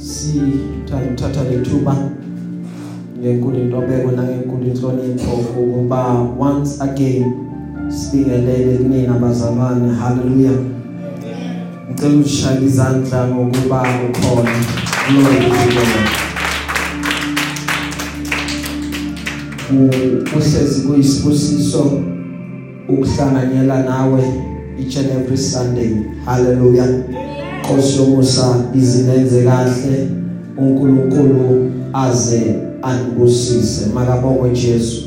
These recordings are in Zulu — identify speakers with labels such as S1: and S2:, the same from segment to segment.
S1: sithatha lethuba ngenkulu intobeko nangenkulu inhlonipho ukuba once again sibingelele kunina abazalwane haleluya ngicela usishaya izandla ngokuba ukhona glory to God. Uhlezi kuyisibusiso ukuhlanganyela nawe each and every Sunday. Haleluya Nkosi yomusa izinenze kahle uNkulunkulu aze anibusise makabongwe Jesu.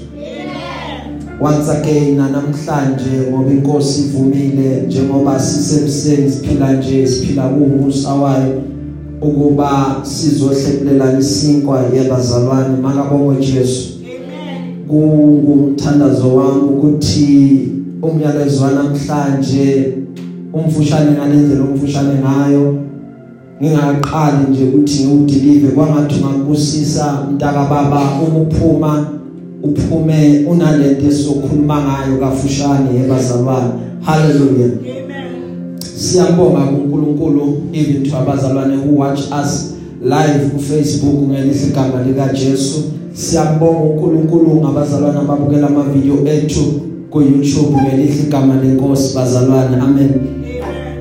S1: Once again namhlanje ngoba inkosi ivumile njengoba sisemseni siphila nje siphila kuumusa wayo ukuba sizohlephulelana isinkwa yabazalwane. Makabongwe Jesu. Kungumthandazo wami ukuthi umyalezo namhlanje umfushane ngalendlela umfushane ngayo. Ngingaqali nje ukuthi ngiwudelive kwangathi ngakubusisa mntaka baba ukuphuma uphume unalento esokhuluma ngayo kafushane yebazalwane haleluya siyabonga kuNkulunkulu even to abazalwane who watch us live ku Facebook ngelihle igama lika Jesu siyabonga uNkulunkulu ngabazalwane ababukela ama video ethu ku YouTube ngelihle igama lenkosi bazalwane. Amen.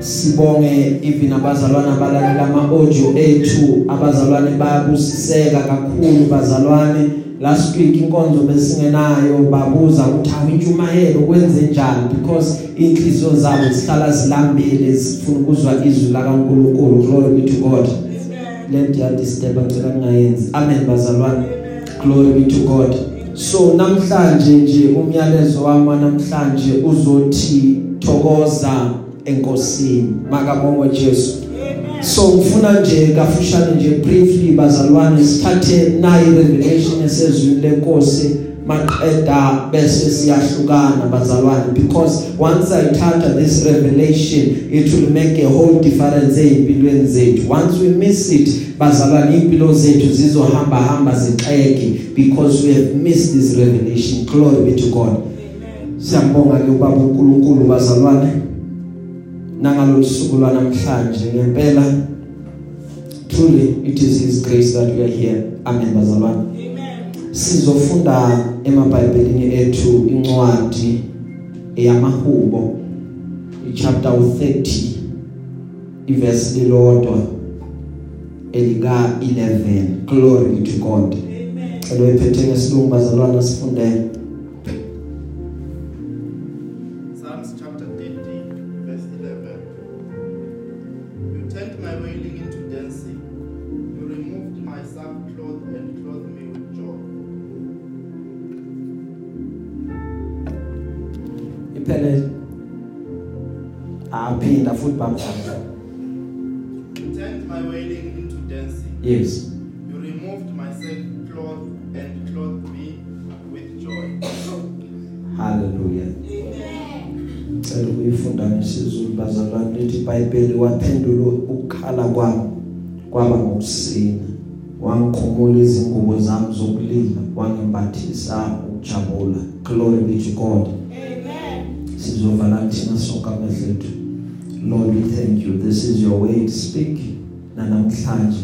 S1: Sibonge even abazalwane abalalela ama audio ethu. Abazalwane bayabusiseka kakhulu bazalwane. Last week inkonzo besingenayo babuza ukuthi awintshumayelo kwenze njani? Because inhliziyo zabo zihlala zilambile zifuna ukuzwa izwi la kaNkuluNkulu glory be to God. Let ya disturb ngicela ningayenzi amen bazalwane. Glory be to God. So namhlanje nje umyalezo wami namhlanje uzothi thokoza enkosini. Makabongwe Jesu. So ngifuna nje kafushane nje briefly bazalwane sithathe nayi revelation esezwini lenkosi. Maqeda bese siyahlukana bazalwane. Because once i thatha this revelation it will make a whole difference empilweni zethu. Once we miss it bazalwane impilo zethu zizohamba hamba zixeke because we have missed this revelation. Glory be to god. Siyambonga ke ubaba uNkulunkulu bazalwane. Nangalolusuku lwanamhlanje ngempela truly it is his grace that we are here. Amen bazalwane. Amen. Sizofunda emabhayibhelini ethu incwadi eyamahubo ichapter 30 iverse lilodwa elika 11 glory be to god. Amen. Celo iphethe ngesilungu bazalwane sifundele
S2: with joy.
S1: haleluya cela ukuyifunda ngesizulu bazalwane lithi iBhayibheli waphendula ukukhala kwami kwaba ngokusina wangikhumula izingubo zami zokulila wangimbathisa ukujabula. Glory be to God. Amen. Sizovala thina sonke amehlo ethu. Lord we thank you. This is your way to speak na namhlanje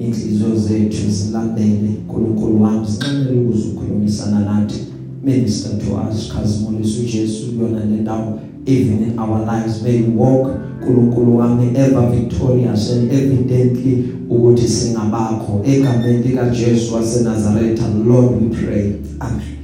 S1: inhliziyo zethu zilandele uNkulunkulu wami sinqenele ukuzukhulumisana nathi. Minister to us khazimulisa uJesu kuyona le ndawo even in our lives may we walk uNkulunkulu wami ever victorious and evidently ukuthi singabakho. Egameni lika Jesu waseNazaretha Lord we pray. Amen.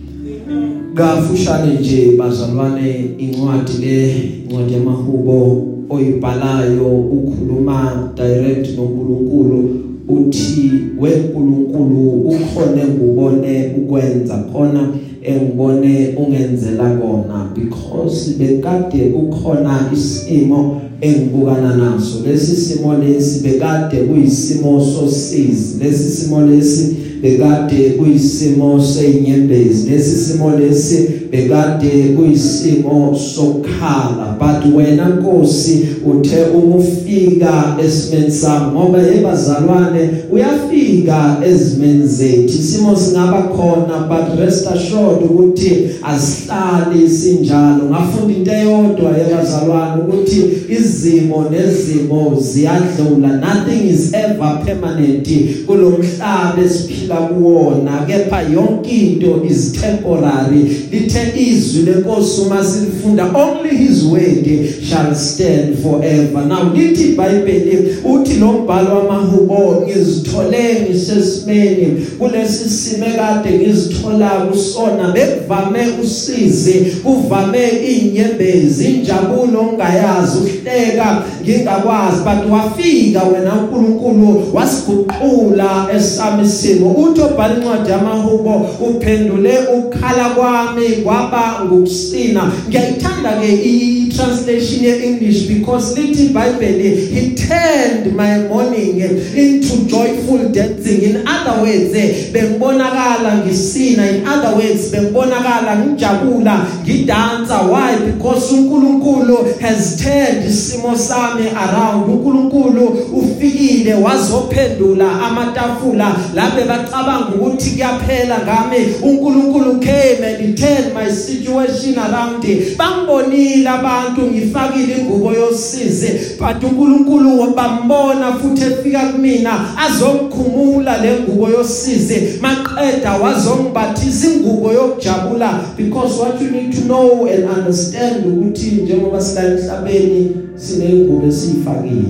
S1: Kafushane nje bazalwane incwadi le incwadi yamahubo oyibhalayo ukhuluma direct noNkulunkulu uthi weNkulunkulu ukhone ngubone ukwenza khona engibone ungenzela kona because bekade kukhona isimo engibukana naso. Lesi simo lesi bekade kuyisimo sosizi lesi simo lesi bekade kuyisimo senyembezi lesi simo lesi bekade kuyisimo sokhala but wena Nkosi uthe umufika esimeni sami ngoba ebazalwane uyafika ezimeni zethu. Isimo singaba khona but rest assured ukuthi asihlali sinjalo. Ngafunda into eyodwa yebazalwane ukuthi izimo nezimo ziyadlula. Nothing is ever permanent kulomhlaba esiphila kuwona kepha yonke into is temporary. Lithe izwi lenkosi uma silifunda only his word shall stand forever. Now lithi iBhayibheli uthi lo mbhalo wamahubo ngizithole ngisesimeni. Kulesi sime kade ngizithola kusona bekuvame usizi kuvame inyembezi injabulo ongayazi uhleka ngingakwazi. But wafika wena uNkulunkulu wasiguqula esami isimo. Uthi obhala incwadi yamahubo uphendule ukukhala kwami kwaba ngokusina. Ngiyayithanda ke i translation ye English because lithi iBhayibheli he turned my mourning into joyful dancing. In other words bengibonakala ngisina. In other words bengibonakala ngijabula ngidansa. Why? Because uNkulunkulu has turned isimo sami around. uNkulunkulu ufikile wazophendula amatafula. Labe bacabanga ukuthi kuyaphela ngami. uNkulunkulu came and turned my situation around. Bangibonile abantu. Ngifakile ingubo yosizi but uNkulunkulu bambona futhi efika kumina azongikhumula le ngubo yosizi maqeda wazongibathisa ingubo yokujabula because what you need to know and understand ukuthi njengoba sila emhlabeni sineyingubo esiyifakile.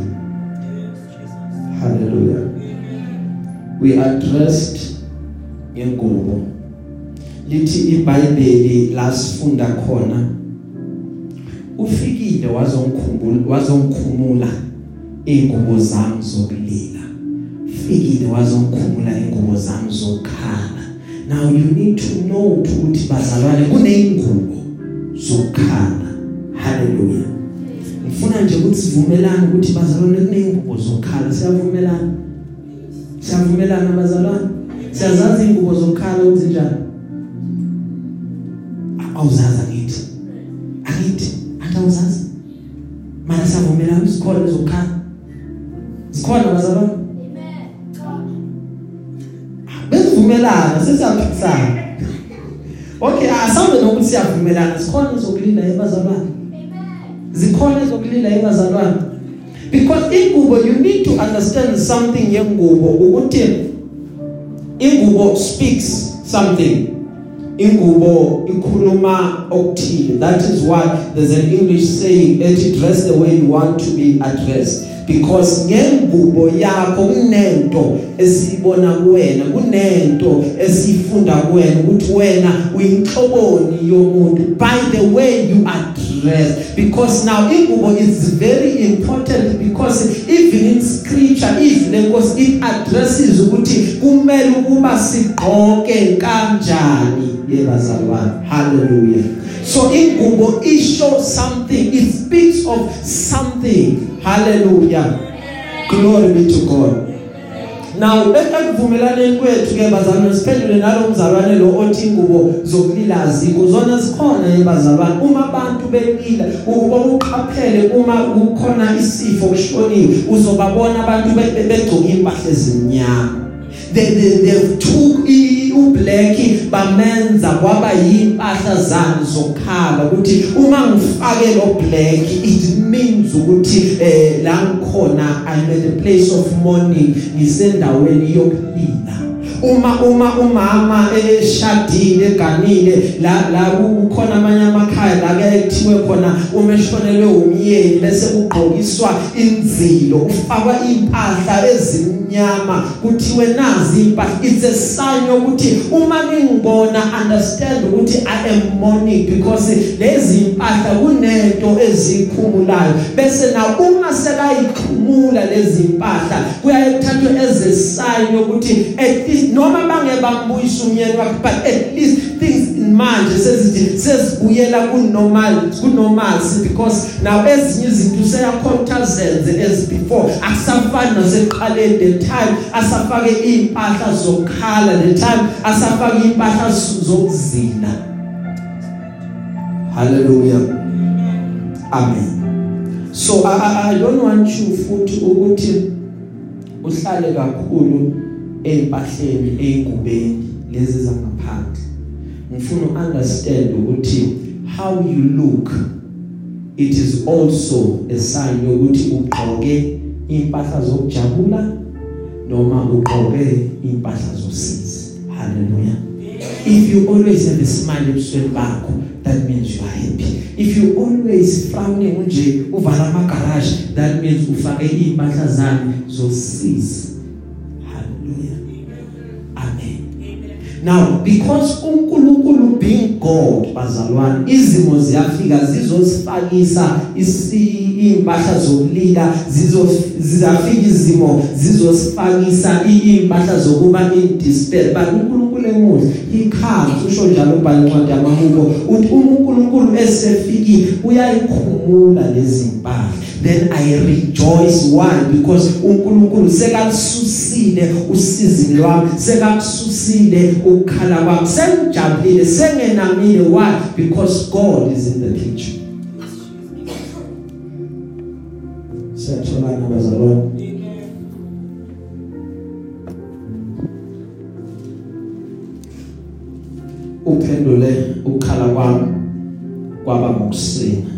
S1: Hallelujah. We addressed ngengubo. Lithi iBhayibheli lasifunda khona. Ufikile wazongikhumbula wazongikhumula ingubo zami zokulila. Fikile wazongikhumula ingubo zami zokhala now you need to know ukuthi bazalwane kuneyingubo zokhala hallelujah. Ngifuna nje ukuthi sivumelane ukuthi bazalwane kuneyingubo zokhala siyavumelana? Siyavumelana bazalwane? Siyazazi ingubo zokhala ukuthi njani? Awuzazi ngithi angithi. Atawuzazi mara siyavumelana sikhona zokhala sikhona bazalwane besivumelana sesiyaphikisana okay asambe nokuthi siyavumelana. Sikhona zokulinda ebazalwane zikhona ezokulinda ebazalwane because ingubo you need to understand something yengubo. Ukuthi ingubo speaks something. Ingubo ikhuluma okuthile. That is why there's an english saying ethi dress the way you want to be addressed. Because ngengubo yakho kunento esibona kuwena kunento esifunda kuwena ukuthi wena uyinhloboni yomuntu by the way you are dressed. Because now ingubo is very important because even in scripture if lenkosi it addresses ukuthi kumele ukuba sigqoke kanjani. Yebazalwane hallelujah. So ingubo isho something. It speaks of something. Hallelujah. Glory be to god. Now ekuvumelaneni kwethu ke bazalwane siphendule nalo mzalwane lo othi ingubo zokulila ziko zona zikhona ebazalwane uma abantu belila ukuba uqaphele uma kukhona isifo kushoniwe uzobabona abantu begcoka impahla ezimnyama. They they they took ublack bamenza kwaba yimpahla zani zokhala ukuthi uma ngifake lo black it means ukuthi eh la ngikhona i'm at a place of mourning ngisendaweni yokulila uma uma umama eshadile eganile la la kukhona amanye amakhaya la kuyethiwe khona uma eshonelwe umyeni bese ugqokiswa inzilo ufakwa impahla ezimnyama. Kuthiwe nazi impahla. It's a sign ukuthi uma ngingibona understand ukuthi i am mourning because lezi impahla kunento ezikhumulayo. Bese na uma sekayikhumula lezi impahla kuyaye kuthathwe as a sign ukuthi at least noma bange bambuyisa umyeni wakhe but at least things manje sezithi sezibuyela kunormal kunormal because now ezinye izinto seyakhontazenze as before. Akusafani nasekuqaleni the time asafake impahla zokukhala the time asafake impahla zokuzina hallelujah. Amen. So I, I, I don't want you futhi ukuthi uhlale kakhulu ezimpahleni ezingubeni lezi zangaphandle. Ngifuna understand ukuthi how you look it is also a sign yokuthi ugqoke impahla zokujabula noma ugqoke impahla zosizi. Haleluya if you always have a smile ebusweni bakho that means you are happy. If you always frowning nje uvala ama garage that means ufake impahla zami zosizi. haleluya amen. Now because uNkulunkulu being God bazalwane izimo ziyafika zizosifakisa impahla zokulila zizo zizafika izimo zizosifakisa impahla zokuba in despair but uNkulunkulu emuhle he comes usho njalo ubhale incwadi yamahubo uthi uNkulunkulu esefikile uyayikhumula lezi impahla then i rejoice why? Because uNkulunkulu sekakususile usizi lwami sekakususile ukukhala kwami. Sengijabulile sengenamile why? Because God is in the picture. Siyatholana bazalwane. Ngokusina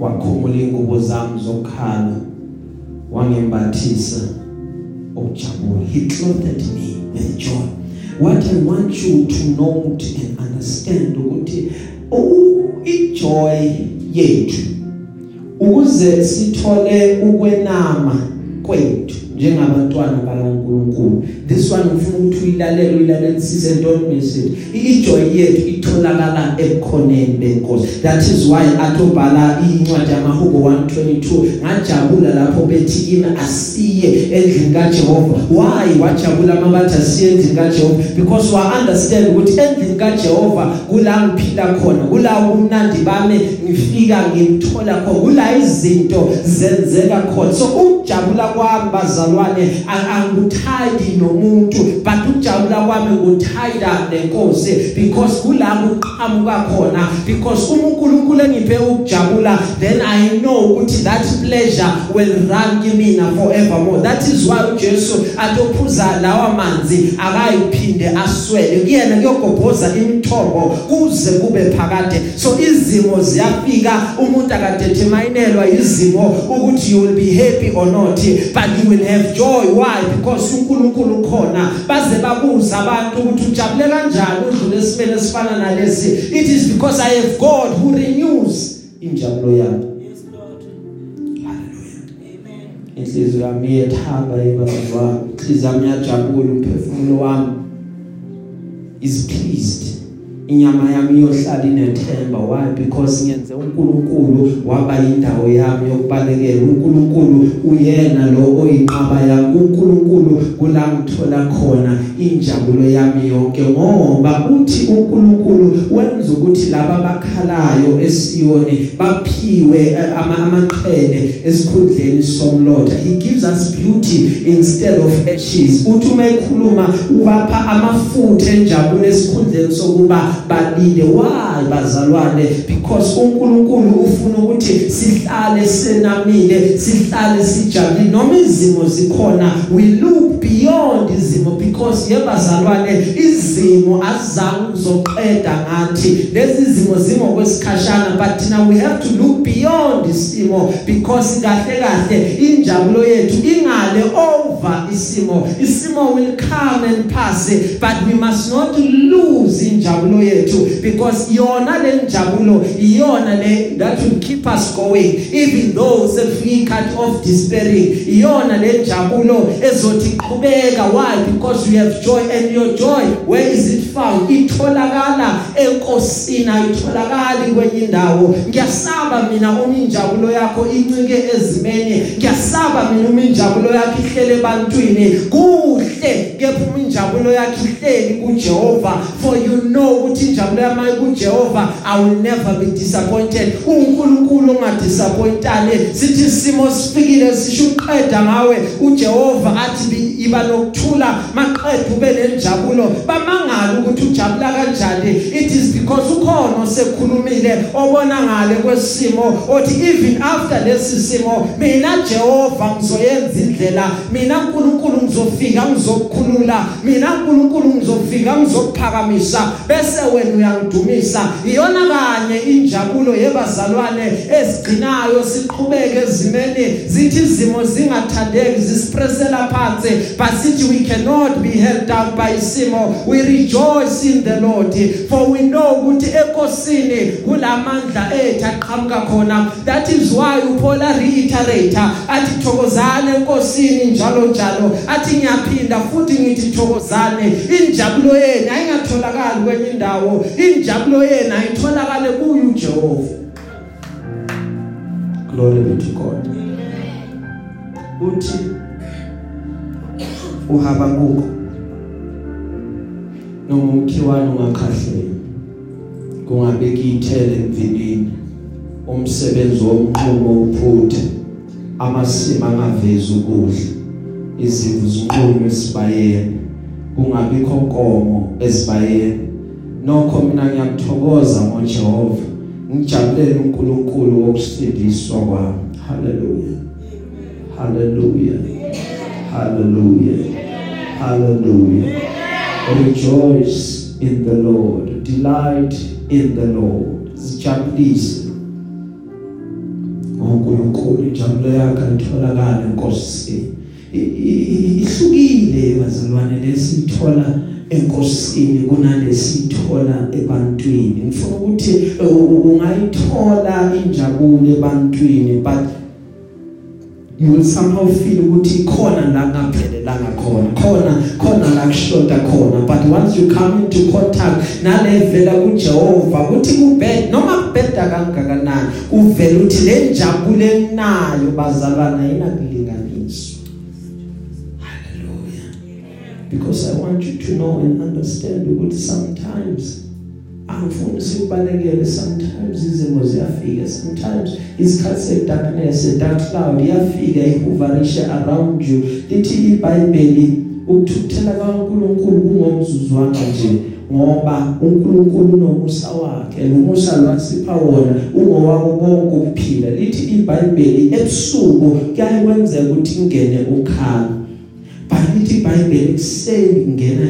S1: wakhumula ingubo zami zokukhala wangembathisa ukujabula he clothed me with joy. What i want you to note and understand ukuthi ijoy yethu ukuze sithole ukwenama kwethu. Njengabantwana bakaNkuluNkulu this one ufuna ukuthi uyilalele uyilalelisise ntoni message ijoy yethu itholakala ebukhoneni benkosi that is why athobhala incwadi yamahubo 122 ngajabula lapho bethi kimi asiye endlini kaJehova. Why wajabula mabathi asiye endlini kaJehova? Because wa understand ukuthi endlini kaJehova kula ngiphila khona kula umnandi bami ngifika ngimthola khona kula izinto zenzeka khona. So ukujabula kwami bazalwane angikuthayidi nomuntu but ukujabula kwami nguthayida lenkosi because kula uqhamuka khona because uNkulunkulu engiphe ukujabula then i know ukuthi that pleasure will run kimina forevermore. That is why uJesu atophuza lawa manzi akayiphinde aswele. Kuyena kuyogobhoza imithombo kuze kube phakade. So izimo ziyafika. Umuntu akadeterminelwa izimo ukuthi you will be happy or not but you will have joy. Why? Because uNkulunkulu khona baze babuza abantu ukuthi ujabule kanjani udlule esimene esifana nalesi. It is because i have god who renews injabulo yami.
S3: Yes, Lord.
S1: haleluya
S3: Amen.
S1: inhliziyo yami iyethaba ibazalwane inhliziyo yami iyajabula umphefumulo wami is pleased. Inyama yami iyohlala inethemba. Why? Because ngenze uNkulunkulu waba indawo yami yokubalekela. uNkulunkulu uyena lo oyinqaba yami. uNkulunkulu kula ngithola khona injabulo yami yonke ngoba uthi uNkulunkulu wenza ukuthi laba bakhalayo esiyoni baphiwe ama amaqhele esikhundleni somlotha. He gives us beauty instead of ashes. Uthi uma ekhuluma ubapha amafutha enjabulo esikhundleni sokuba balinde why bazalwane? Because uNkulunkulu ufuna ukuthi sihlale senamile sihlale sijabulile. Noma izimo zikhona we look beyond izimo because yebazalwane izimo azange uzoqeda ngathi. Lezi zimo zimo kwesikhashana but now we have to look beyond isimo because kahle kahle injabulo yethu ingale over isimo isimo will come and pass but we must not lose injabulo yethu because yona le njabulo iyona le that will keep us going even though sefika cut off despairing iyona le njabulo ezothi qhubeka why? Because we have joy and your joy where is it found? Itholakala enkosini ayitholakali kwenye indawo. Ngiyasaba mina uma injabulo yakho incike ezimene ngiyasaba mina uma injabulo yakho ihlele ebantwini kuhle kepha uma injabulo yakhe ihleli kuJehova for you know ukuthi injabulo yami kuJehova I will never be disappointed. uNkulunkulu ongadisappointane sithi isimo sifikile sisho uqeda ngawe. uJehova athi iba nokuthula maqeda ube nenjabulo. Bamangala ukuthi ujabula kanjani. It is because ukhona osekhulumile obona ngale kwesimo othi even after lesi simo mina Jehova ngizoyenza indlela mina uNkulunkulu ngizofika ngizokukhulula mina uNkulunkulu ngizofika ngizokuphakamisa bese wena uyangidumisa. Iyona kanye injabulo yebazalwane esigcinayo siqhubeke ezimeni. Zithi izimo zingathandeki zisipresela phansi. But sithi we cannot be held down by isimo. We rejoice in the Lord. For we know ukuthi ekosini kulamandla ethu aqhamuka khona. That is why uPaul reiterate athi thokozani enkosini njalo njalo athi ngiyaphinda futhi ngithi thokozani injabulo yenu ayingatholakali kwenye indawo. Injabulo yenu ayitholakale kuyo uJehova. Glory be to God. Uthi uHabakuku noma ukhiwana ungakhahlela kungabeki ithele emvinini umsebenzi womqhumo uphuthe amasima angavezi ukudla. Izimvu zinqunywe esibayeni. Kungabikho nkomo esibayeni nokho mina ngiyakuthokoza ngoJehova ngijabulela uNkulunkulu wokusindiswa kwami. Haleluya. Haleluya. Haleluya. Haleluya. Rejoice in the Lord. Delight in the Lord. Sijabulise uNkulunkulu injabulo yakhe itholakala enkosini ihlukile bazalwane lesithola enkosini kunalesithola ebantwini ngifuna ukuthi ungayithola injabulo ebantwini but you will somehow feel ukuthi khona la ngaphelelanga khona khona khona la kushoda khona but once you come into contact nalevela kuJehova ukuthi kubed noma kubeda kangakanani uvela uthi le njabule enayo bazalwana inakulinganiswa because i want you to know and understand ukuthi sometimes angifuni sikubalekele sometimes izimo ziyafika sometimes isikhathi se darkness a dark cloud iyafika ihoverisha around you. Lithi iBhayibheli ukuthuthela kaNkuluNkulu kungomzuzwana nje ngoba uNkulunkulu unomusa wakhe nomusa lwasipha wona ungowabo bonke ukuphila. Lithi iBhayibheli ebusuku kuyayikwenzeka ukuthi ingene ukhala. Balithi iBhayibheli ekuseni kungena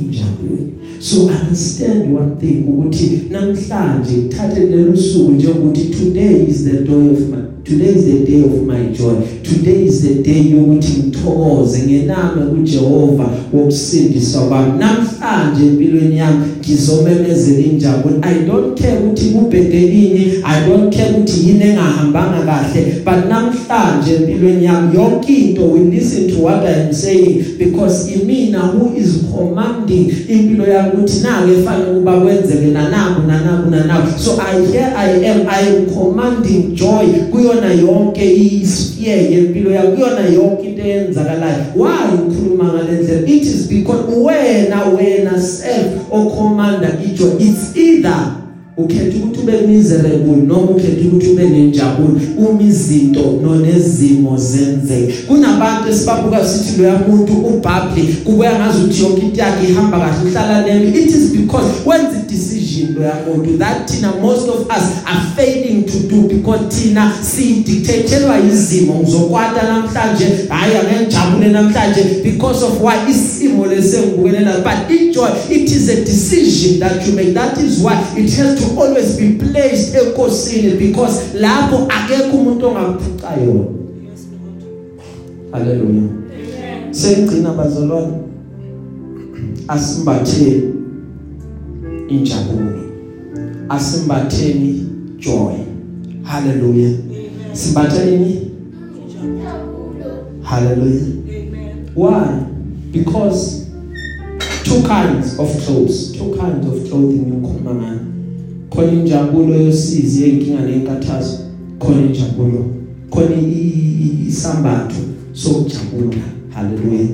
S1: injabulo so understand one thing ukuthi namhlanje uthathe lelo suku njengokuthi today is the day of my today is the day of my joy. Today is the day yokuthi ngithokoze ngename kuJehova wokusindiswa kwami. Namhlanje empilweni yami ngizomemezela injabulo. I don't care ukuthi kubhede ini i don't care ukuthi yini engahambanga kahle but namhlanje empilweni yami yonke into we listen to what i am saying because imina who is commanding impilo yami ukuthi nake efanele kuba kwenzeke nanaku nanaku nanaku so i here i am i am commanding joy kuyona yonke isphere yempilo yami kuyona yonke into eyenzakalayo. Why ukhuluma ngalendlela it is because wena wena self ocommanda ijoy it's either ukhetha ukuthi ube miserable noma ukhetha ukuthi ube nenjabulo. Uma izinto nonezimo zenzeke kunabantu esibabuka sithi lo yamuntu ubhabli kubuya ngazi ukuthi yonke into yakhe ihamba kahle uhlala nemi it is because wenza decision lo yamuntu that thina most of us are failing to do because thina si dictateelwa izimo ngizokwata namhlanje. Hayi angengijabule namhlanje because of why isimo lesengibukelela but enjoy it is a decision that you make. That is why it has to always be placed enkosini because lapho akekho umuntu ongaphuca yona. Haleluya sengcina bazalwane asimbatheni injabulo asimbatheni joy. Haleluya simbatheni haleluya why? Because two kinds of clothes two kinds of clothing ngikhuluma ngayo. Khona injabulo yosizi yenkinga nenkathazo khona injabulo. Khona isambatho sokujabula. Haleluya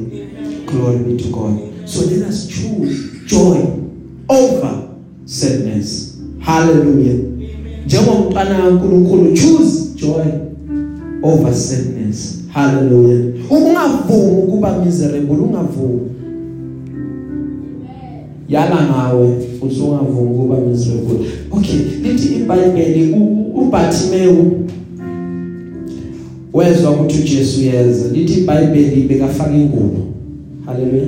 S1: glory be to God. So let us choose joy over sadness. Hallelujah. Njengomntwana kaNkuluNkulu choose joy over sadness. Hallelujah. Ungavumi ukuba miserable ungavumi. Yala ngawe usungavumi ukuba miserable. Okay lithi iBhayibheli uBartimeyu wezwa ukuthi uJesu yeza lithi iBhayibheli bekafaka ingubo. Haleluya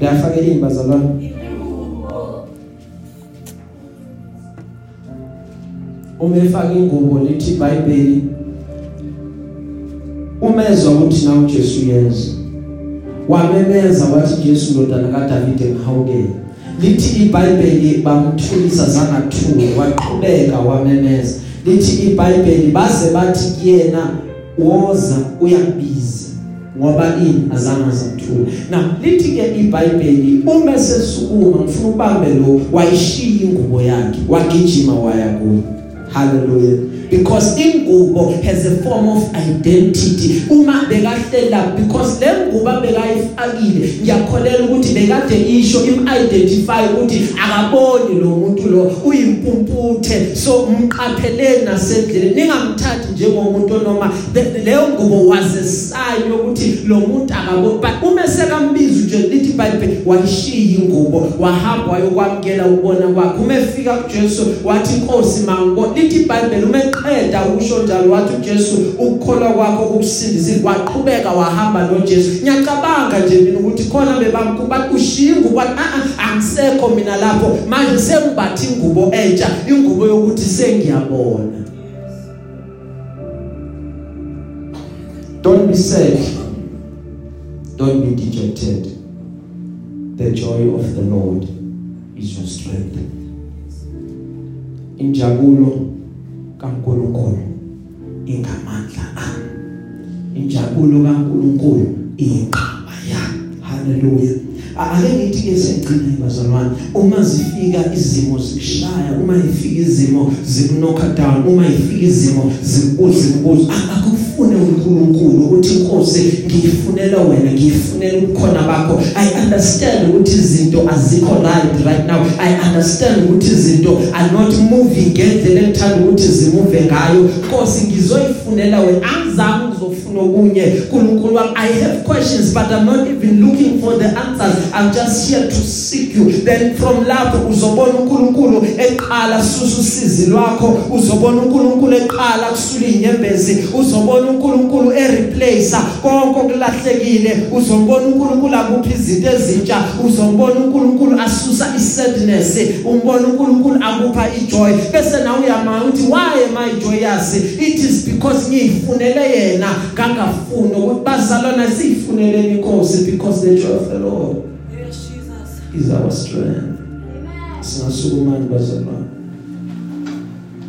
S1: bekafaka imbazalwana uma efaka ingubo lithi iBhayibheli umezwa ukuthi nawe uJesu yeza wamemeza wathi Jesu ndodana kaDavide ngihawukele. Lithi iBhayibheli bamthulisa zangathuki waqhubeka wamemeza. Lithi iBhayibheli baze bathi kuyena woza uyabiza ngoba ini azange zamthula na lithi ke iBhayibheli uma sesukuma ngifuna ubambe lo wayishiya ingubo yakhe wagijima waya kuyo hallelujah. Because ingubo has a form of identity. Uma bekahlela because le ngubo bekayifakile ngiyakholela ukuthi bekade isho im identify ukuthi akaboni lo muntu lo uyimpumputhe so umqapheleni nasendleleni. Ningamthathi njengomuntu noma leyo ngubo was a sign ukuthi lo muntu akaboni. But uma sekambiza nje lithi bible wayishiya ingubo wahamba wayokwamkela ubona kwakhe. Uma efika kuJesu wathi inkosi mango lithi bible uma eqeda ukusho njalo wathi uJesu ukukholwa kwakho kukusindisile waqhubeka wahamba noJesu. Ngiyacabanga nje mina ukuthi khona bebamkuba ushinga kwathi a angisekho mina lapho manje sengibathi ingubo entsha ingubo yokuthi sengiyabona. Don't be sad. Don't be dejected. The joy of the lord is your strength. Injabulo kaNkuluNkulu ingamandla ami injabulo kaNkuluNkulu inqaba yami haleluya. Ake ngithi ke sengcina bazalwane uma zifika izimo zikushaya uma ifika izimo zikunokha down uma ifika izimo zikubuza imibuzo akufune uNkulunkulu ukuthi inkosi ngiyifunela wena ngiyifunela ukukhona bakho. I understand ukuthi izinto azikho right right now. I understand ukuthi izinto are not moving ngendlela engithanda ukuthi zimove ngayo. Inkosi ngizoyifunela wena. Angizange ngizofuna okunye. uNkulunkulu i have questions but i'm not even looking for the answers. I'm just here to seek you. Then from lapho uzobona uNkulunkulu eqala susu usizi lwakho. Uzobona uNkulunkulu eqala kusula inyembezi. Uzobona uNkulunkulu ereplace konke okulahlekile uzombona uNkulunkulu akuphi izinto ezintsha uzombona uNkulunkulu asusa isadness umbona uNkulunkulu akupha ijoy. Bese nawe uyama uthi why am i joyous? It is because ngiyifunele yena. Ngangafuna ukuthi bazalwana siyifunele inkosi because the joy of the lord
S3: Yes, Jesus.
S1: is our strength. Singasukuma bazalwane